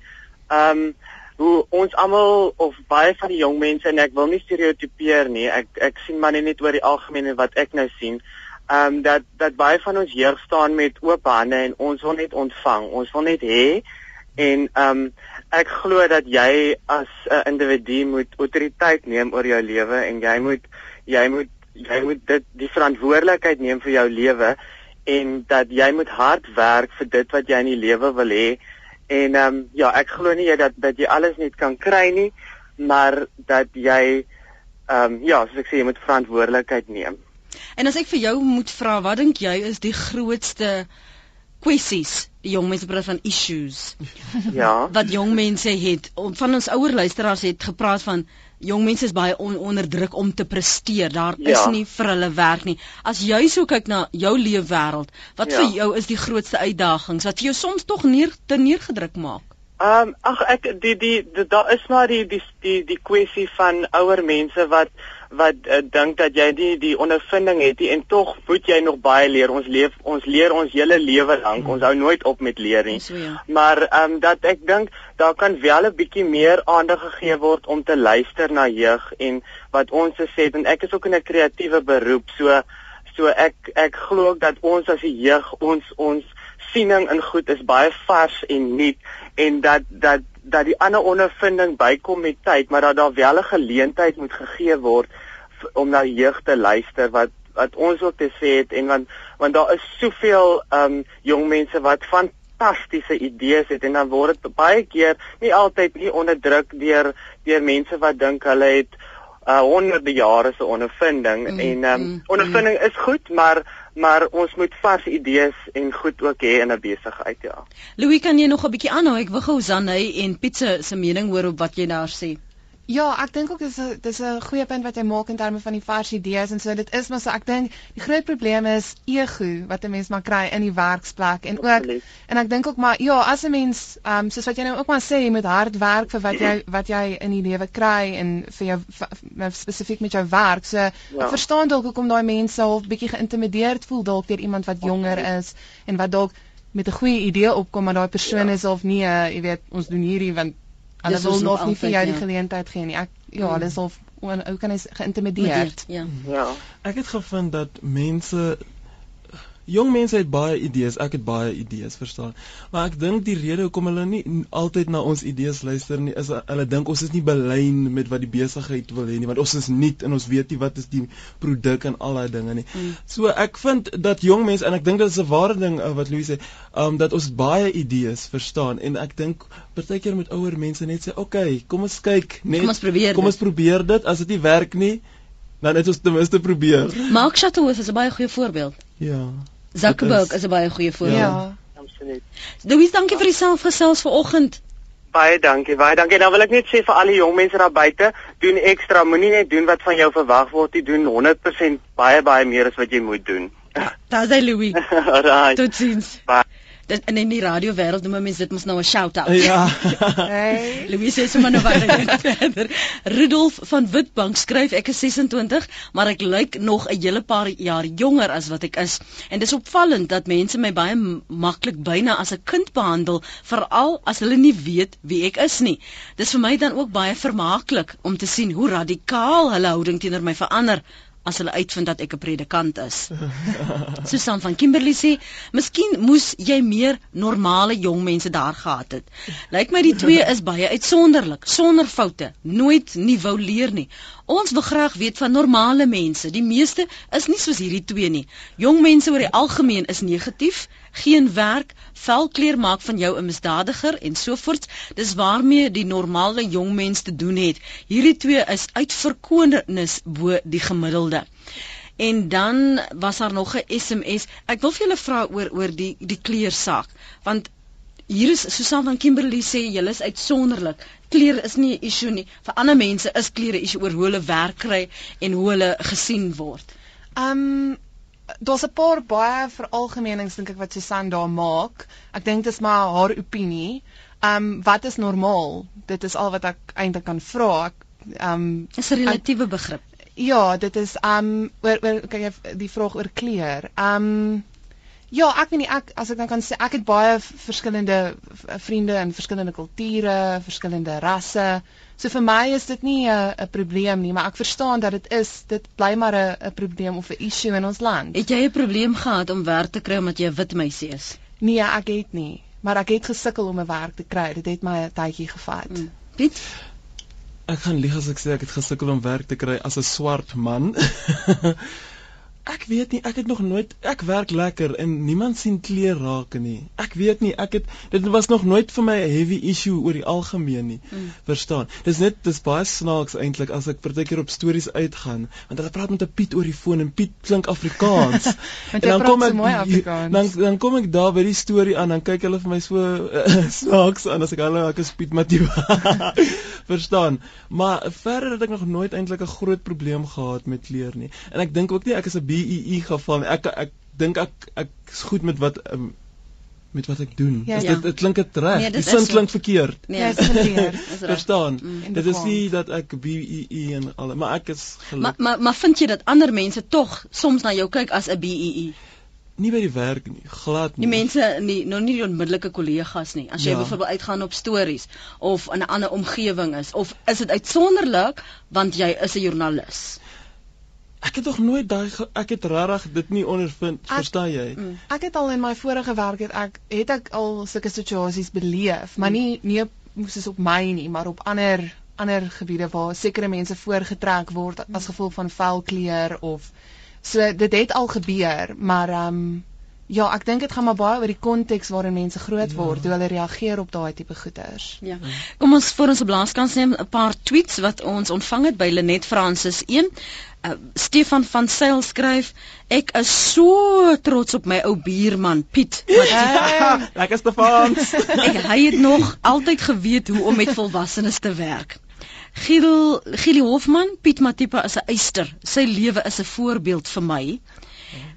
Ehm um, hoe ons almal of baie van die jong mense en ek wil nie stereotipeer nie. Ek ek sien maar net oor die algemeen wat ek nou sien. Ehm um, dat dat baie van ons jeug staan met oop hande en ons wil net ontvang. Ons wil net hê en ehm um, ek glo dat jy as 'n individu moet autoriteit neem oor jou lewe en jy moet jy moet jy moet dit die verantwoordelikheid neem vir jou lewe en dat jy moet hard werk vir dit wat jy in die lewe wil hê. En ehm um, ja, ek glo nie jy dat dat jy alles net kan kry nie, maar dat jy ehm um, ja, soos ek sê, jy moet verantwoordelikheid neem. En as ek vir jou moet vra, wat dink jy is die grootste kwessies? Die jong mense praat van issues Ja. wat jong mense het. Van ons ouer luisteraars het gepraat van jong mense is baie on, onder druk om te presteer. Daar is Ja. nie vir hulle werk nie. As jy so kyk na jou leefwêreld, wat Ja. vir jou is die grootste uitdagings wat vir jou soms tog neer te neergedruk maak? Ehm um, ag ek die die, die daar is maar die die die die kwessie van ouer mense wat wat uh, dink dat jy nie die ondervinding het nie en tog moet jy nog baie leer. Ons leef ons leer ons hele lewe lank. Ons hou nooit op met leer nie. So ja. Maar ehm um, dat ek dink daar kan wel 'n bietjie meer aandag gegee word om te luister na jeug en wat ons sê en ek is ook in 'n kreatiewe beroep. So so ek ek glo ook dat ons as die jeug ons ons siening in goed is baie vars en nuut en dat dat dat die ander ondervinding bykom met tyd, maar dat daar wel 'n geleentheid moet gegee word om na jeug te luister wat wat ons ook te sê het en want want daar is soveel um jong mense wat fantastiese idees het en dan word dit baie keer nie altyd nie onderdruk deur deur mense wat dink hulle het uh honderde jare se ondervinding mm, en um mm, ondervinding mm. is goed maar maar ons moet vars idees en goed ook hê in 'n besigheid ja. Louis kan jy nog 'n bietjie aanhou? Ek wil gou Zanay en Pizza se mening hoor op wat jy daar sê. Ja, ek dink ook dis 'n dis 'n goeie punt wat jy maak in terme van die vars idees en so dit is maar so ek dink die groot probleem is ego wat 'n mens maar kry in die werksplek en ook Absoluut. en ek dink ook maar ja, as 'n mens ehm um, soos wat jy nou ook maar sê jy moet hard werk vir wat jy wat jy in die lewe kry en vir jou spesifiek met jou werk. So ja. ek verstaan dalk hoekom daai mense half bietjie geïntimideerd voel dalk deur iemand wat jonger is en wat dalk met 'n goeie idee opkom maar daai persoon ja. is of nie, uh, jy weet, ons doen hierdie want Hulle wil nog nie vir jou die ja. geleentheid gee nie. Ek ja, hulle is al ou kan is geïntimideer. Ja. Ja. Ek het gevind dat mense jong mense het baie idees, ek het baie idees, verstaan. Maar ek dink die rede hoekom hulle nie altyd na ons idees luister nie, is hulle dink ons is nie belyn met wat die besigheid wil hê nie, want ons is nuut en ons weet nie wat is die produk en al daai dinge nie. Mm. So ek vind dat jong mense en ek dink dit is 'n ware ding uh, wat Louise sê, um dat ons baie idees verstaan en ek dink partykeer moet ouer mense net sê, "Oké, okay, kom ons kyk, net kom ons probeer kom dit. ons probeer dit. As dit nie werk nie, dan het ons ten minste probeer." Mark Chateau is 'n baie goeie voorbeeld. Ja. Zuckerberg is, 'n baie goeie voorbeeld. Ja. Absoluut. Louis, dankie vir die selfgesels vanoggend. Baie dankie, baie dankie. Nou wil ek net sê vir al die jong mense daar buite, doen ekstra, moenie net doen wat van jou verwag word nie, doen 100% baie baie meer as wat jy moet doen. Daar's hy Louis. Alright. Totsiens. Bye dit in die radio wêreld noem mense dit mos nou 'n shout out. Ja. hey. Louise sê sommer nou verder. Rudolf van Witbank skryf ek is 26, maar ek lyk nog 'n hele paar jaar jonger as wat ek is. En dis opvallend dat mense my baie maklik byna as 'n kind behandel, veral as hulle nie weet wie ek is nie. Dis vir my dan ook baie vermaaklik om te sien hoe radikaal hulle houding teenoor my verander as hulle uitvind dat ek 'n predikant is. Susan van Kimberley sê, "Miskien moes jy meer normale jong mense daar gehad het." Lyk my die twee is baie uitsonderlik, sonder foute, nooit nie wou leer nie. Ons wil graag weet van normale mense. Die meeste is nie soos hierdie twee nie. Jong mense oor die algemeen is negatief, geen werk, velkleur maak van jou 'n misdadiger en so voort. Dis waarmee die normale jong mens te doen het. Hierdie twee is uitverkoornis bo die gemiddelde. En dan was daar nog 'n SMS. Ek wil vir julle vra oor oor die die kleursaak, want hier is Susan van Kimberley sê julle is uitsonderlik. Kleur is nie 'n issue nie. Vir ander mense is kleure 'n issue oor hoe hulle werk kry en hoe hulle gesien word. Um daar's 'n paar baie veralgemenings dink ek wat Susan daar maak. Ek dink dit is maar haar opinie. Ehm um, wat is normaal? Dit is al wat ek eintlik kan vra. Ehm um, is 'n relatiewe begrip. Ja, dit is ehm um, oor oor kan jy die vraag oor kleur. Ehm um, Ja, ek weet nie ek as ek dan kan sê ek het baie verskillende vriende in verskillende kulture, verskillende rasse. So vir my is dit nie 'n 'n probleem nie, maar ek verstaan dat dit is, dit bly maar 'n 'n probleem of 'n issue in ons land. Het jy 'n probleem gehad om werk te kry omdat jy 'n wit meisie is? Nee, ek het nie, maar ek het gesukkel om 'n werk te kry. Dit het my 'n tydjie gevat. Mm. Piet Ek gaan lieg as ek sê ek het gesukkel om werk te kry as 'n swart man. Ek weet nie, ek het nog nooit ek werk lekker en niemand sien kleer raak nie. Ek weet nie, ek het dit was nog nooit vir my 'n heavy issue oor die algemeen nie. Mm. Verstaan? Dis net dis baie snaaks eintlik as ek partykeer op stories uitgaan, want hulle praat met 'n Piet oor die foon en Piet klink Afrikaans. en dan kom ek Afrikaans. Dan dan kom ek daar by die storie aan, dan kyk hulle vir my so uh, snaaks aan as ek hulle ek is Piet Matthew. Verstaan? Maar verder het ek nog nooit eintlik 'n groot probleem gehad met kleer nie. En ek dink ook nie ek is 'n BEE geval. Ek ek dink ek ek is goed met wat um, met wat ek doen. Ja. Is Ja. dit dit klink dit reg. Nee, die dit sin is so. klink verkeerd. Nee, Ja, is verkeerd. is reg. Verstaan? Mm. Dit is nie dat ek BEE en al, maar ek is Maar gelukkig maar maar vind jy dat ander mense tog soms na jou kyk as 'n BEE? nie by die werk nie, glad nie. Die mense nie nou nie die onmiddellike kollegas nie. As jy Ja. byvoorbeeld uitgaan op stories of in 'n ander omgewing is of is dit uitsonderlik want jy is 'n joernalis. Ek het tog nooit daai ek het regtig dit nie ondervind, Ek- verstaan jy? Mm. Ek het al in my vorige werk het ek het ek al sulke situasies beleef, maar nie nie op- soos op my nie, maar op ander ander gebiede waar sekere mense voorgetrek word as gevolg van vuil kleur of so dit het al gebeur, maar ehm um, ja, ek dink dit gaan maar baie oor die konteks waarin mense groot word, hoe hulle reageer op daai tipe goeters. Ja. Kom ons voor ons op blaaskans neem 'n paar tweets wat ons ontvang het by Lenet Francis 1. Uh, Stefan van Sail skryf: Ek is so trots op my ou buurman Piet. Want Lekker Stefans. ek, hy het nog altyd geweet hoe om met volwassenes te werk. Giel Gielie Hofman, Piet Matipa is 'n eyster. Sy lewe is 'n voorbeeld vir my.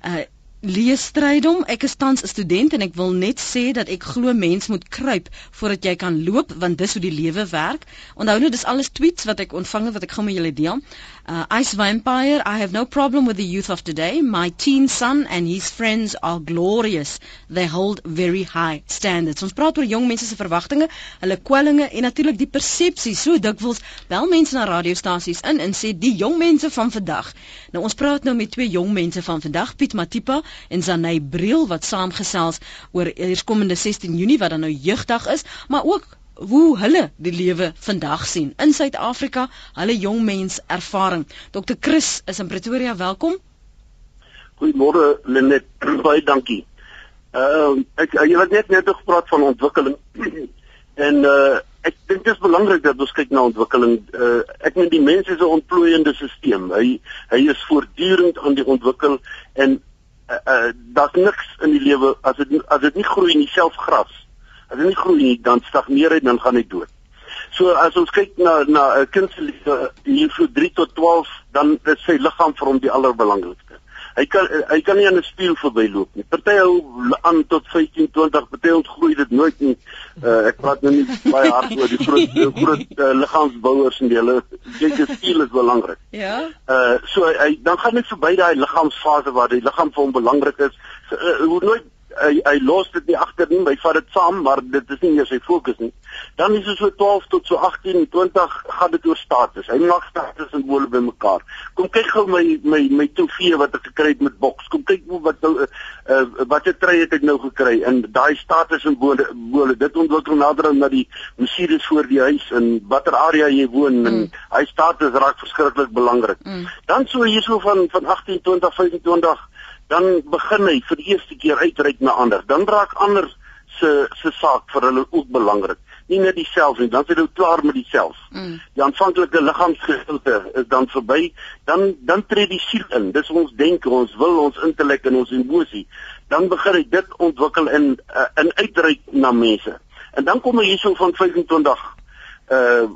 Uh Lees strydom, ek is tans 'n student en ek wil net sê dat ek glo mens moet kruip voordat jy kan loop want dis hoe die lewe werk. Onthou nou dis alles tweets wat ek ontvang het wat ek gou met julle deel. Uh Ice Vampire, I have no problem with the youth of today. My teen son and his friends are glorious. They hold very high standards. Ons praat oor jong mense se verwagtinge, hulle kwellinge en natuurlik die persepsie. So dikwels bel mense na radiostasies in en sê die jong mense van vandag. Nou ons praat nou met twee jong mense van vandag, Piet Matipa en Zanay Briel wat saamgesels oor eerskomende 16 Junie wat dan nou jeugdag is, maar ook hoe hulle die lewe vandag sien in Suid-Afrika, hulle jong mens ervaring. Dr. Chris is in Pretoria, welkom. Goeiemôre Lenet, baie dankie. Ehm uh, ek jy het net net gepraat van ontwikkeling. en uh ek dink dit is belangrik dat ons kyk na ontwikkeling. Uh ek meen die mens is 'n ontplooiende stelsel. Hy hy is voortdurend aan die ontwikkel en uh, uh daar's niks in die lewe as dit as dit nie groei nie, selfs gras. As dit nie groei nie, dan stagneer hy dan gaan hy dood. So as ons kyk na na 'n kind se lewe hier so 3 tot 12, dan is sy liggaam vir hom die allerbelangrikste. Hy kan hy kan nie aan 'n spieël verbyloop nie. Party hou aan tot 15, 20, party ontgroei dit nooit nie. Uh, ek praat nou nie baie hard oor die groot groot uh, liggaamsbouers en die hulle kyk die spieël is belangrik. Ja. Uh so hy dan gaan net verby daai liggaamsfase waar die liggaam vir hom belangrik is. So, uh, hoe nooit hy hy los dit nie agter nie, hy vat dit saam, maar dit is nie eers sy fokus nie. Dan is dit so 12 tot so 18, 20 gaan dit oor status. Hy maak status simbole bymekaar. Kom kyk gou my my my trofee wat ek gekry het met boks. Kom kyk hoe wat nou uh, uh, wat 'n trui het ek nou gekry en daai status simbole simbole dit ontwikkel nader aan na die Mercedes voor die huis en watter area jy woon mm. en hy status raak verskriklik belangrik. Mm. Dan so hierso van van 18, 20, 25 dan begin hy vir die eerste keer uitreik na ander. Dan raak ander se se saak vir hulle ook belangrik. Nie net dieself nie, dan is hy nou klaar met dieself. Mm. Die aanvanklike liggaamsgedeelte is dan verby, dan dan tree die siel in. Dis ons denke, ons wil, ons intellek en ons emosie. Dan begin hy dit ontwikkel in uh, in uitreik na mense. En dan kom hy hierso van 25 uh uh,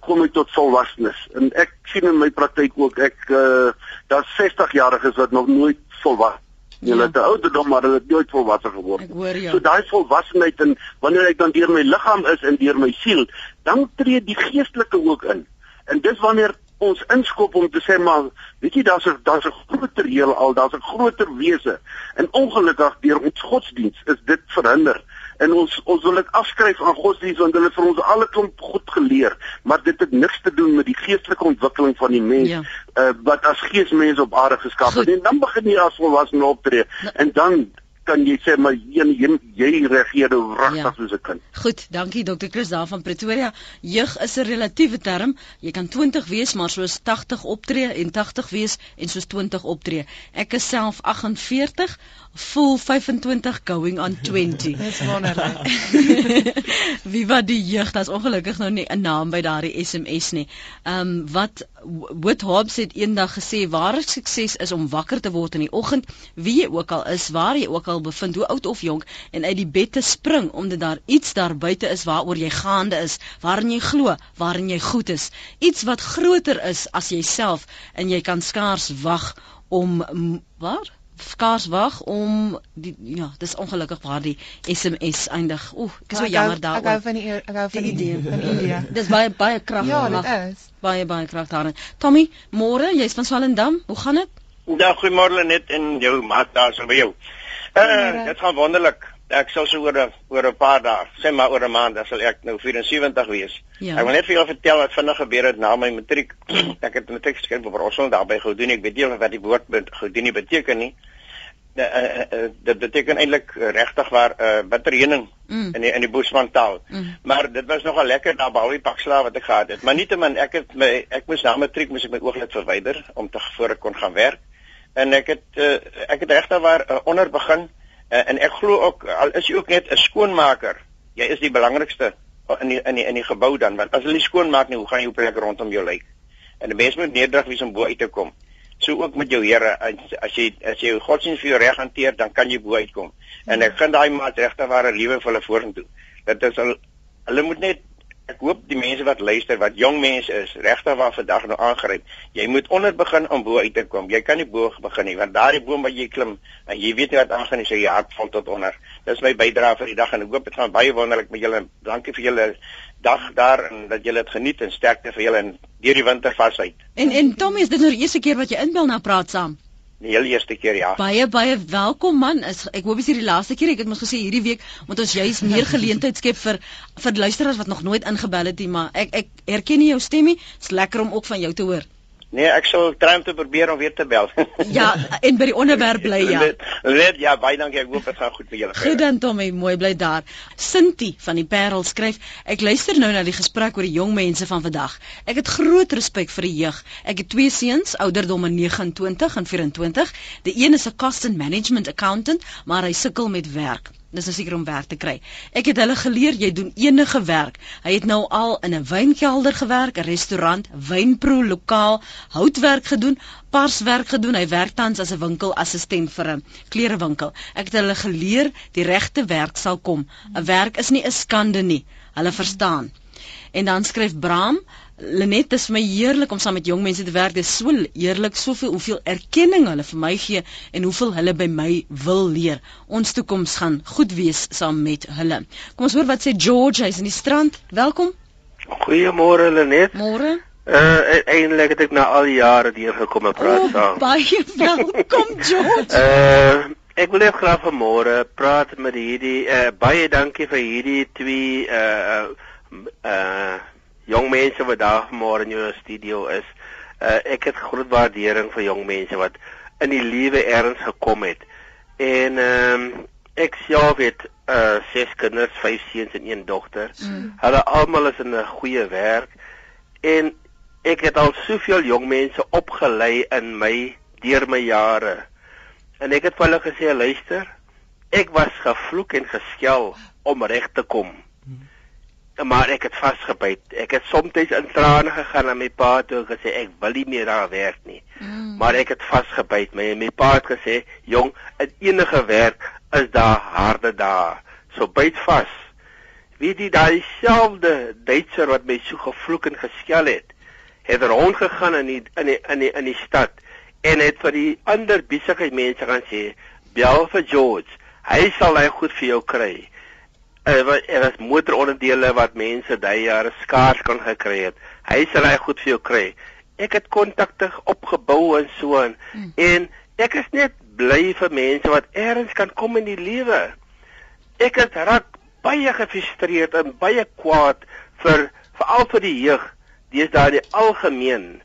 kom ek tot volwassenes en ek sien in my praktyk ook ek uh, daar's 60 jariges wat nog nooit volwasse Ja. Hulle het 'n ouderdom maar hulle het nooit volwasse geword. Ek hoor jou. So daai volwassenheid en wanneer ek dan deur my liggaam is en deur my siel, dan tree die geestelike ook in. En dis wanneer ons inskop om te sê maar weet jy daar's 'n daar's 'n groter heelal, daar's 'n groter wese. En ongelukkig deur ons godsdiens is dit verhinder. En ons ons wil dit afskryf aan godsdiens want hulle het vir ons alle klomp goed geleer, maar dit het niks te doen met die geestelike ontwikkeling van die mens Ja. uh, wat as geesmens op aarde geskaap is. En dan begin jy as volwassene optree en dan kan jy sê maar jy jy, jy reageer nou regtig ja. soos 'n kind. Goed, dankie Dr. Chris daar van Pretoria. Jeug is 'n relatiewe term. Jy kan 20 wees maar soos 80 optree en 80 wees en soos 20 optree. Ek is self 48, voel 25 going on 20. Dis wonderlik. Wie wat die jeug, daar's ongelukkig nou nie 'n naam by daardie SMS nie. Ehm um, wat Wood Hobbs het eendag gesê ware sukses is om wakker te word in die oggend, wie jy ook al is, waar jy ook al bevind, hoe oud of jonk, en uit die bed te spring omdat daar iets daar buite is waaroor jy gaande is, waarin jy glo, waarin jy goed is, iets wat groter is as jouself en jy kan skaars wag om waar skaars wag om die ja, dis ongelukkig waar die SMS eindig. Oeh, ek is so jammer Ek hou daaroor. van die ek hou van Die idee. van India. Dis baie baie krag. Ja, dit is. Baie baie krag daarin. Tommy, môre, jy's van Swellendam. Hoe gaan dit? Ja, goeiemôre net in jou maat daar so by jou. Uh, dit gaan wonderlik. Ek sal so oor 'n oor 'n paar dae, sê maar oor 'n maand, dan sal ek nou 74 wees. Ja. Ek wil net vir julle vertel wat vinnig gebeur het na my matriek. ek het matriek geskryf op Rossel daar by Goudoeni. Ek weet nie wat die woord bet- Goudoeni beteken nie. Uh, uh, uh, dit beteken eintlik regtig waar 'n uh, bitterheuning Mm. in die in die Boesman taal. Mm. Maar dit was nogal lekker daar behalwe die pak slaag wat ek gehad het. Maar nietemin ek het my ek moes na matriek moes ek my ooglid verwyder om te voor ek kon gaan werk. En ek het uh, ek het regtig waar uh, onder begin uh, en ek glo ook al is jy ook net 'n skoonmaker, jy is die belangrikste in die in die in die gebou dan want as hulle nie skoonmaak nie, hoe gaan jou plek rondom jou lyk? En 'n mens moet nederig wees om bo uit te kom. So ook met jou Here, as, as jy as jy godsdienst vir jou reg hanteer, dan kan jy bo uitkom. En ek vind daai maat regtig ware liewe vir hulle vorentoe. Dit is al hulle moet net ek hoop die mense wat luister, wat jong mense is, regtig waar vandag nou aangryp. Jy moet onder begin om bo uit te kom. Jy kan nie bo begin nie, want daardie boom wat jy klim, en jy weet nie wat aangaan so jy hart val tot onder. Dis my bydrae vir die dag en ek hoop dit gaan baie wonderlik met julle. Dankie vir julle dag daar en dat julle dit geniet en sterkte vir julle en deur die winter vashou. En en Tommy, is dit nou die eerste keer wat jy inbel na praat saam? Die heel eerste keer ja. Baie baie welkom man. Is ek hoop dis hierdie laaste keer. Ek het mos gesê hierdie week moet ons juis meer geleentheid skep vir vir luisteraars wat nog nooit ingebel het nie, maar ek ek herken nie jou stemmie. Dit's lekker om ook van jou te hoor. Nee, ek sal try om te probeer om weer te bel. Ja, en by die onderwerp bly ja. Net ja, baie dankie. Ek hoop dit gaan goed met julle. Goed dan Tommy, mooi bly daar. Sinti van die Parel skryf: Ek luister nou na die gesprek oor die jong mense van vandag. Ek het groot respek vir die jeug. Ek het twee seuns, ouderdomme 29 en 24. Die een is 'n cost and management accountant, maar hy sukkel met werk. Dis nou seker om werk te kry. Ek het hulle geleer jy doen enige werk. Hy het nou al in 'n wynkelder gewerk, 'n restaurant, wynproe lokaal, houtwerk gedoen, parswerk gedoen. Hy werk tans as 'n winkelassistent vir 'n klerewinkel. Ek het hulle geleer die regte werk sal kom. 'n Werk is nie 'n skande nie. Hulle verstaan. En dan skryf Bram Lenet, dis vir my heerlik om saam met jong mense te werk. Dit is so heerlik soveel hoeveel erkenning hulle vir my gee en hoeveel hulle by my wil leer. Ons toekoms gaan goed wees saam met hulle. Kom ons hoor wat sê George, hy's in die strand. Welkom. Goeiemôre Lenet. Môre. Uh eintlik het ek na al die jare hier gekom en praat Oh, saam. baie welkom George. Uh ek wil net graag vanmôre praat met hierdie uh baie dankie vir hierdie twee uh uh jong mense wat daar vanmôre in jou studio is. Uh ek het groot waardering vir jong mense wat in die lewe erns gekom het. En ehm um, ek self het uh ses kinders, vyf seuns en een dogter. Mm. Hulle almal is in 'n goeie werk en ek het al soveel jong mense opgelei in my deur my jare. En ek het vir hulle gesê, luister, ek was gevloek en geskel om reg te kom. Maar ek het vasgebyt. Ek het soms in trane gegaan aan my pa toe gesê ek wil nie meer daar werk nie. Mm. Maar ek het vasgebyt. My my pa het gesê, "Jong, in enige werk is daar harde dae. So byt vas." Weet jy daai selfde Duitser wat my so gevloek en geskel het, het rondgegaan in die in die in die in die stad en het vir die ander besigheidsmense gaan sê, "Bel vir George. Hy sal hy goed vir jou kry." Er was, er was motoronderdele wat mense daai jare skaars kon gekry het. Hy sal hy goed vir jou kry. Ek het kontakte opgebou en so en, Hmm. en ek is net bly vir mense wat eers kan kom in die lewe. Ek het raak baie gefrustreerd en baie kwaad vir veral vir die jeug. Daar die algemeen.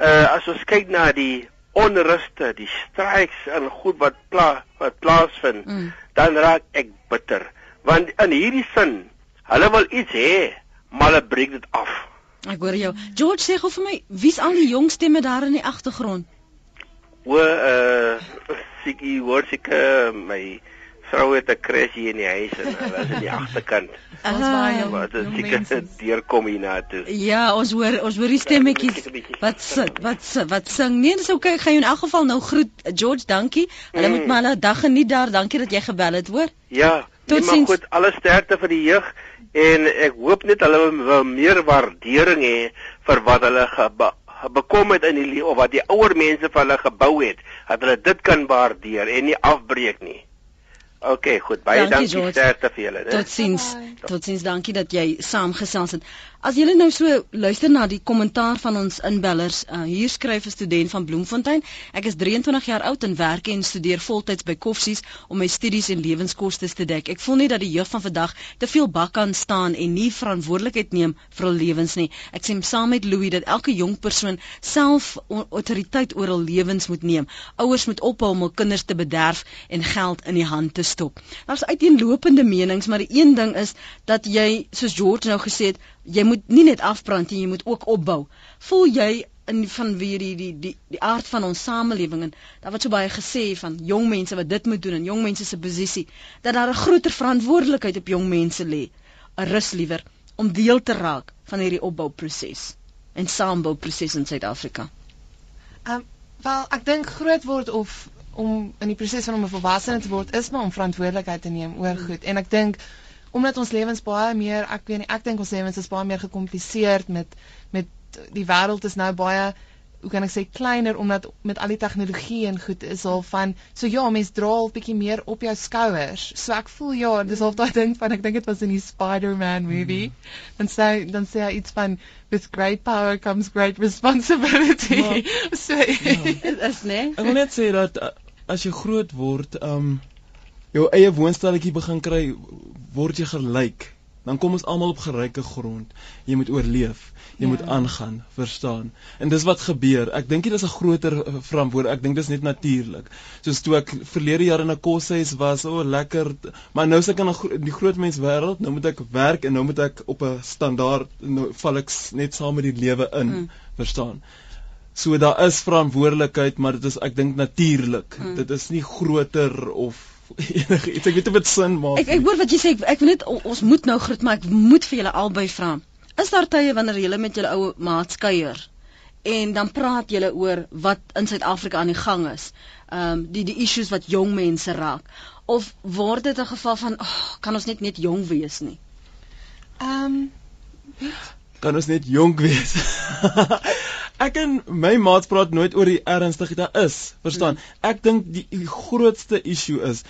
Uh as ons kyk na die onruste, die streiks en goed wat pla wat plaasvind, Mm. dan raak ek bitter. Want in hierdie sin, hulle wil iets hê, maar hulle breek dit af. Ek hoor jou. George sê gou vir my, wie's al die jong stemme daar in die agtergrond? O, uh siekie hoor seker my vrou het 'n crash hier in die huis en hulle is in die agterkant. Ons baie jong, Wat is jong seker deurkom hiernatoe. Ja, ons hoor ons hoor die stemmetjies wat sit, wat sit, wat sing. Nee, dis okay. Ek gaan jou in elk geval nou groet. George, dankie. Hulle Mm. moet maar hulle dag geniet daar. Dankie dat jy gebel het, hoor. Ja, nee, maar goed, alle sterkte vir die jeug en ek hoop net hulle wil meer waardering hê vir wat hulle ge bekom het in die of wat die ouer mense vir hulle gebou het, dat hulle dit kan waardeer en nie afbreek nie. OK, goed. Baie Dankie, dankie, sterkte vir julle, né? Totsiens. Totsiens. Dankie dat jy saamgesels het. As julle nou so luister na die kommentaar van ons inbellers, uh, hier skryf 'n student van Bloemfontein: Ek is 23 jaar oud en werk en studeer voltyds by Koffsies om my studies en lewenskoste te dek. Ek voel nie dat die jeug van vandag te veel bak kan staan en nie verantwoordelikheid neem vir hul lewens nie. Ek sê saam met Louis dat elke jong persoon self autoriteit oor hul lewens moet neem. Ouers moet ophou om hul kinders te bederf en geld in die hand te stop. Daar's uiteenlopende menings, maar die een ding is dat jy soos George nou gesê het, jy moet nie net afbrand nie, jy moet ook opbou. Voel jy in van wie die die die die aard van ons samelewing en daar word so baie gesê van jong mense wat dit moet doen en jong mense se posisie dat daar 'n groter verantwoordelikheid op jong mense lê, 'n rus liewer om deel te raak van hierdie opbouproses en saambouproses in Suid-Afrika. Um, wel, ek dink groot word of om in die proses van om 'n volwassene te word is maar om verantwoordelikheid te neem oor goed. En ek dink omdat ons lewens baie meer, ek weet nie, ek dink ons lewens is baie meer gekompliseerd met met die wêreld is nou baie hoe kan ek sê kleiner omdat met al die tegnologie en goed is al van so ja, mens dra al bietjie meer op jou skouers. So ek voel ja, dis al daai ding van ek dink dit was in die Spider-Man movie. Dan sê dan sê hy iets van with great power comes great responsibility. Maar- so is né? Ek wil net sê dat uh, as jy groot word, um jou eie woonstelletjie begin kry, word jy gelyk. Dan kom ons almal op gelyke grond. Jy moet oorleef. Jy Ja. moet aangaan, verstaan. En dis wat gebeur. Ek dink nie dis 'n groter uh, verantwoordelikheid. Ek dink dis net natuurlik. Soos toe ek verlede jaar in 'n koshuis was, o, oh, lekker. Maar nou sit ek in 'n gro die groot mens wêreld. Nou moet ek werk en nou moet ek op 'n standaard nou val ek net saam met die lewe in, Mm. verstaan. So daar is verantwoordelikheid, maar dit is ek dink natuurlik. Mm. Dit is nie groter of enigiets. Ek weet nie of dit sin maak. Ek ek hoor wat jy sê. Ek, ek wil net ons moet nou groet, maar ek moet vir julle albei vra. Is daar tye wanneer julle met julle ou maats kuier en dan praat julle oor wat in Suid-Afrika aan die gang is? Ehm um, die die issues wat jong mense raak of word dit 'n geval van oh, kan ons net net jong wees nie? Ehm um, kan ons net jonk wees. ek en my maats praat nooit oor die ernstigheid daar is, verstaan? Ek dink die, die grootste issue is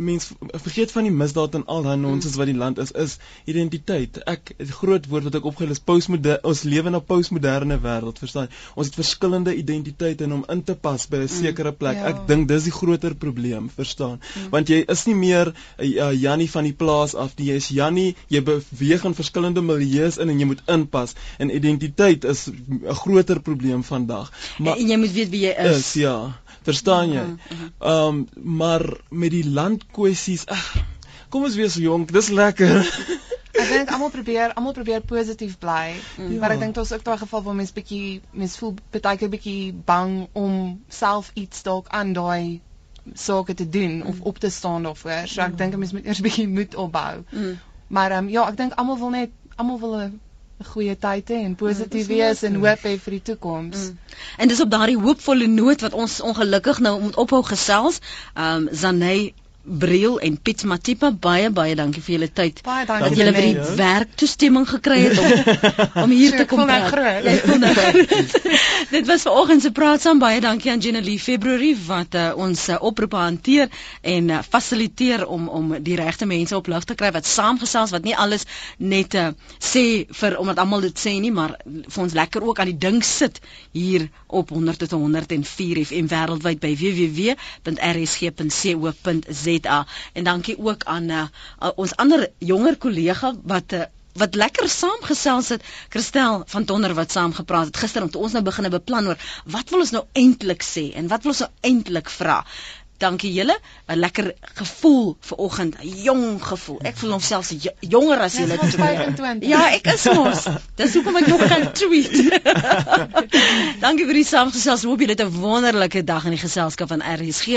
mens vergeet van die misdaad en al daai nonsens wat die land is is identiteit. Ek groot woord wat ek opgehou is postmoderne ons lewe in 'n postmoderne wêreld, verstaan? Ons het verskillende identiteite en om in te pas by 'n sekere plek. Ja. Ek dink dis die groter probleem, verstaan? Want jy is nie meer uh, Jannie van die plaas af nie. Jy is Jannie, jy beweeg in verskillende milieus in en jy moet inpas. En identiteit is 'n groter probleem vandag. Maar, en jy moet weet wie jy is. is ja. Verstaan jy? Mhm, mhm. Ehm um, maar met die landkwessies, ag, kom ons wees jonk, dis lekker. ek dink almal probeer almal probeer positief bly. Mm. Maar Ja. ek dink daar's ook daai geval waar mens bietjie mens voel baie keer bietjie bang om self iets dalk aan daai sake te doen of op te staan daarvoor. So ek dink 'n mens moet eers bietjie moed opbou. Mm. Maar ehm um, ja, ek dink almal wil net almal wil 'n goeie tyd hê en positief dis wees en hoop hê vir die toekoms. Mm. En dis op daardie hoopvolle noot wat ons ongelukkig nou moet ophou gesels. Ehm um, Zanay Briel en Piet Matipa baie baie dankie vir julle tyd. Baie Dat dankie julle by die werk toestemming gekry het om om hier So, te ek kom nou praat. groot. Jy voel nou groot. Dit was vanoggend se praat saam baie dankie aan Jenelie Februarie wat uh, ons uh, oproepe hanteer en uh, fasiliteer om om die regte mense op lig te kry wat saamgesels wat nie alles net uh, sê vir omdat almal dit sê nie maar vir ons lekker ook aan die ding sit hier op 100 tot 104 FM wêreldwyd by www.rsg.co.za en dankie ook aan uh, ons ander jonger kollega wat uh, wat lekker saamgesels het Christel van Tonder wat saam gepraat het gister om toe ons nou begine beplan oor wat wil ons nou eintlik sê en wat wil ons nou eintlik vra Dankie julle, 'n lekker gevoel vir oggend, 'n jong gevoel. Ek voel homself jo- jonger as Jy's julle twee. 25. Ja, ek is mos. Dis hoekom ek nog kan tweet. Dankie vir die saamgesels. Hoop julle het 'n wonderlike dag in die geselskap van RSG.